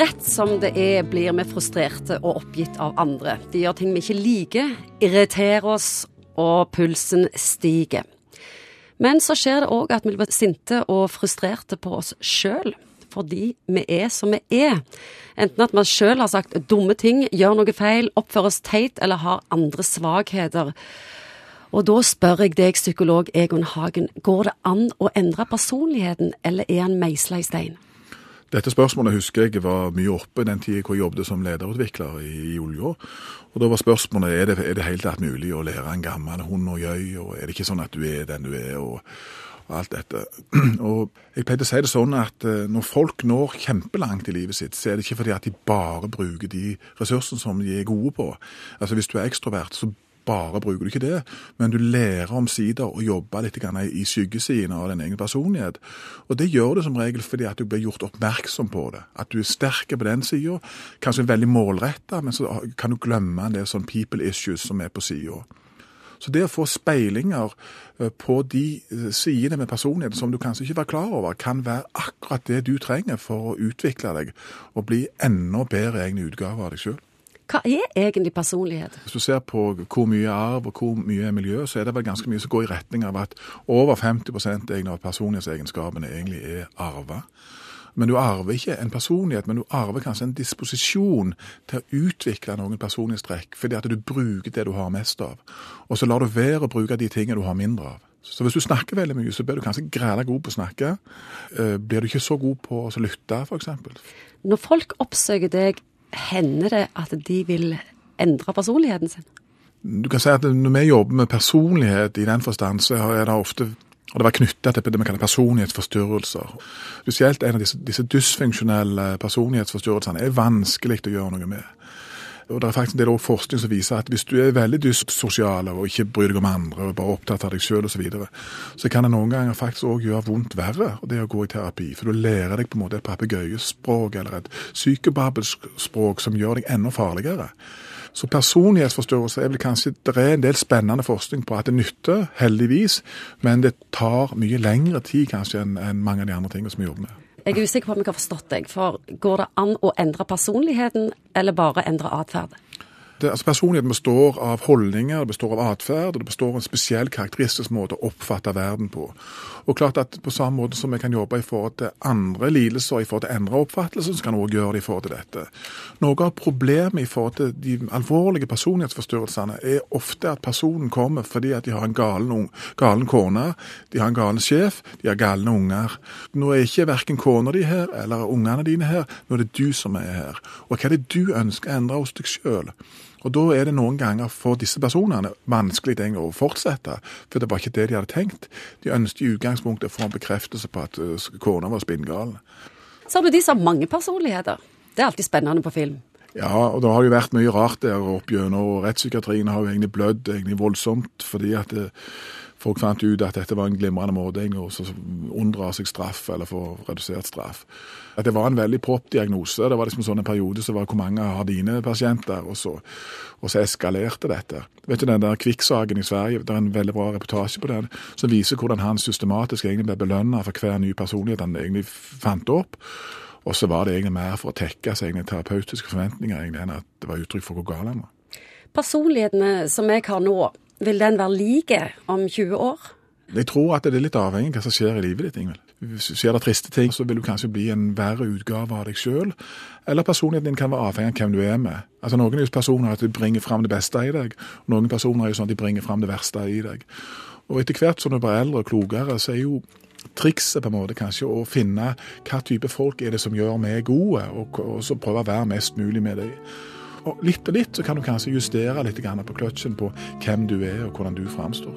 rett som det er, blir vi frustrerte og oppgitt av andre. De gjør ting vi ikke liker, irriterer oss, og pulsen stiger. Men så skjer det òg at vi blir sinte og frustrerte på oss sjøl. Fordi vi er som vi er. Enten at vi sjøl har sagt dumme ting, gjør noe feil, oppfører oss teit eller har andre svakheter. Og da spør jeg deg, psykolog Egon Hagen, går det an å endre personligheten, eller er han meisla i stein? Dette spørsmålet husker jeg var mye oppe den tida hvor jeg jobbet som lederutvikler i, i olja. Og da var spørsmålet er det, er det helt tatt mulig å lære en gammel hund å gjøy, og er det ikke sånn at du er den du er, og, og alt dette. Og jeg pleide å si det sånn at eh, når folk når kjempelangt i livet sitt, så er det ikke fordi at de bare bruker de ressursene som de er gode på. Altså hvis du er ekstrovert, så bare bruker du ikke det, men du lærer omsider å jobbe litt i skyggesiden av din egen personlighet. Og det gjør du som regel fordi at du blir gjort oppmerksom på det. At du er sterk på den sida, kanskje veldig målretta, men så kan du glemme en del sånn people issues som er på sida. Så det å få speilinger eh, på de eh, sidene med personligheten som du kanskje ikke var klar over, kan være akkurat det du trenger for å utvikle deg og bli enda bedre egen utgave av deg sjøl. Hva er egentlig personlighet? Hvis du ser på hvor mye arv og hvor mye er miljø, så er det vel ganske mye som går i retning av at over 50% av personlighetsegenskapene egentlig er arva. Men du arver ikke en personlighet, men du arver kanskje en disposisjon til å utvikle noen personlighetstrekk, fordi at du bruker det du har mest av. Og så lar du være å bruke de tingene du har mindre av. Så hvis du snakker veldig mye, så blir du kanskje græla god på å snakke. Eh, blir du ikke så god på å lytte, f.eks. Når folk oppsøker deg hender det at de vil endre personligheten sin? Du kan si at Når vi jobber med personlighet i den forstand, så er det ofte og det var knytta til det vi kaller personlighetsforstyrrelser. Spesielt en av disse, disse dysfunksjonelle personlighetsforstyrrelsene er vanskelig å gjøre noe med. Og Det er faktisk en del forskning som viser at hvis du er veldig dyssosial og ikke bryr deg om andre og bare opptatt av deg sjøl osv., så, videre, så kan det noen ganger faktisk òg gjøre vondt verre det å gå i terapi. For du lærer deg på en måte et papegøyespråk eller et psykobabelspråk som gjør deg enda farligere. Så personlighetsforstyrrelse er vel kanskje Det er en del spennende forskning på at det nytter, heldigvis, men det tar mye lengre tid kanskje enn mange av de andre tingene som vi jobber med. Jeg er usikker på om jeg har forstått deg. For går det an å endre personligheten, eller bare endre atferd? Det, altså Personligheten består av holdninger, det består av atferd, det består av en spesiell karakteristisk måte å oppfatte verden på. Og klart at På samme måte som vi kan jobbe i forhold til andre lidelser, i forhold til endre oppfattelser, så kan vi også gjøre det i forhold til dette. Noe av problemet i forhold til de alvorlige personlighetsforstyrrelsene er ofte at personen kommer fordi at de har en galen, galen kone, de har en galen sjef, de har galne unger. Nå er ikke verken kona di her eller ungene dine her, nå er det du som er her. Og hva er det du ønsker å endre hos deg sjøl? Og Da er det noen ganger for disse personene vanskelig å fortsette, for det var ikke det de hadde tenkt. De ønsket i utgangspunktet å få en bekreftelse på at uh, kona var spinngal. Så har du de som har mange personligheter. Det er alltid spennende på film. Ja, og det har jo vært mye rart der opp gjennom, og rettspsykiatrien har jo egentlig blødd egentlig voldsomt. fordi at det, uh, Folk fant ut at dette var en glimrende måte å unndra seg straff, eller få redusert straff. At det var en veldig propp-diagnose. Det var liksom sånn en periode som var hvor mange har dine pasienter, og så, og så eskalerte dette. Vet du den der Kvikk-saken i Sverige, det er en veldig bra reportasje på den, som viser hvordan han systematisk egentlig ble belønna for hver ny personlighet han egentlig fant opp. Og så var det egentlig mer for å tekke egentlig terapeutiske forventninger egentlig, enn at det var uttrykk for hvor gal han var. Personlighetene som jeg har nå, vil den være like om 20 år? Jeg tror at det er litt avhengig av hva som skjer i livet ditt. Ingvild. Skjer det triste ting, så vil du kanskje bli en verre utgave av deg sjøl. Eller personligheten din kan være avhengig av hvem du er med. Altså Noen personer er at de bringer fram det beste i deg, og noen personer er jo sånn at de bringer fram det verste i deg. Og etter hvert som du blir eldre og klokere, så er jo trikset på en måte kanskje å finne hva type folk er det som gjør meg gode, og, og så prøve å være mest mulig med dem. Og litt og litt så kan du kanskje justere litt på kløtsjen på hvem du er og hvordan du framstår.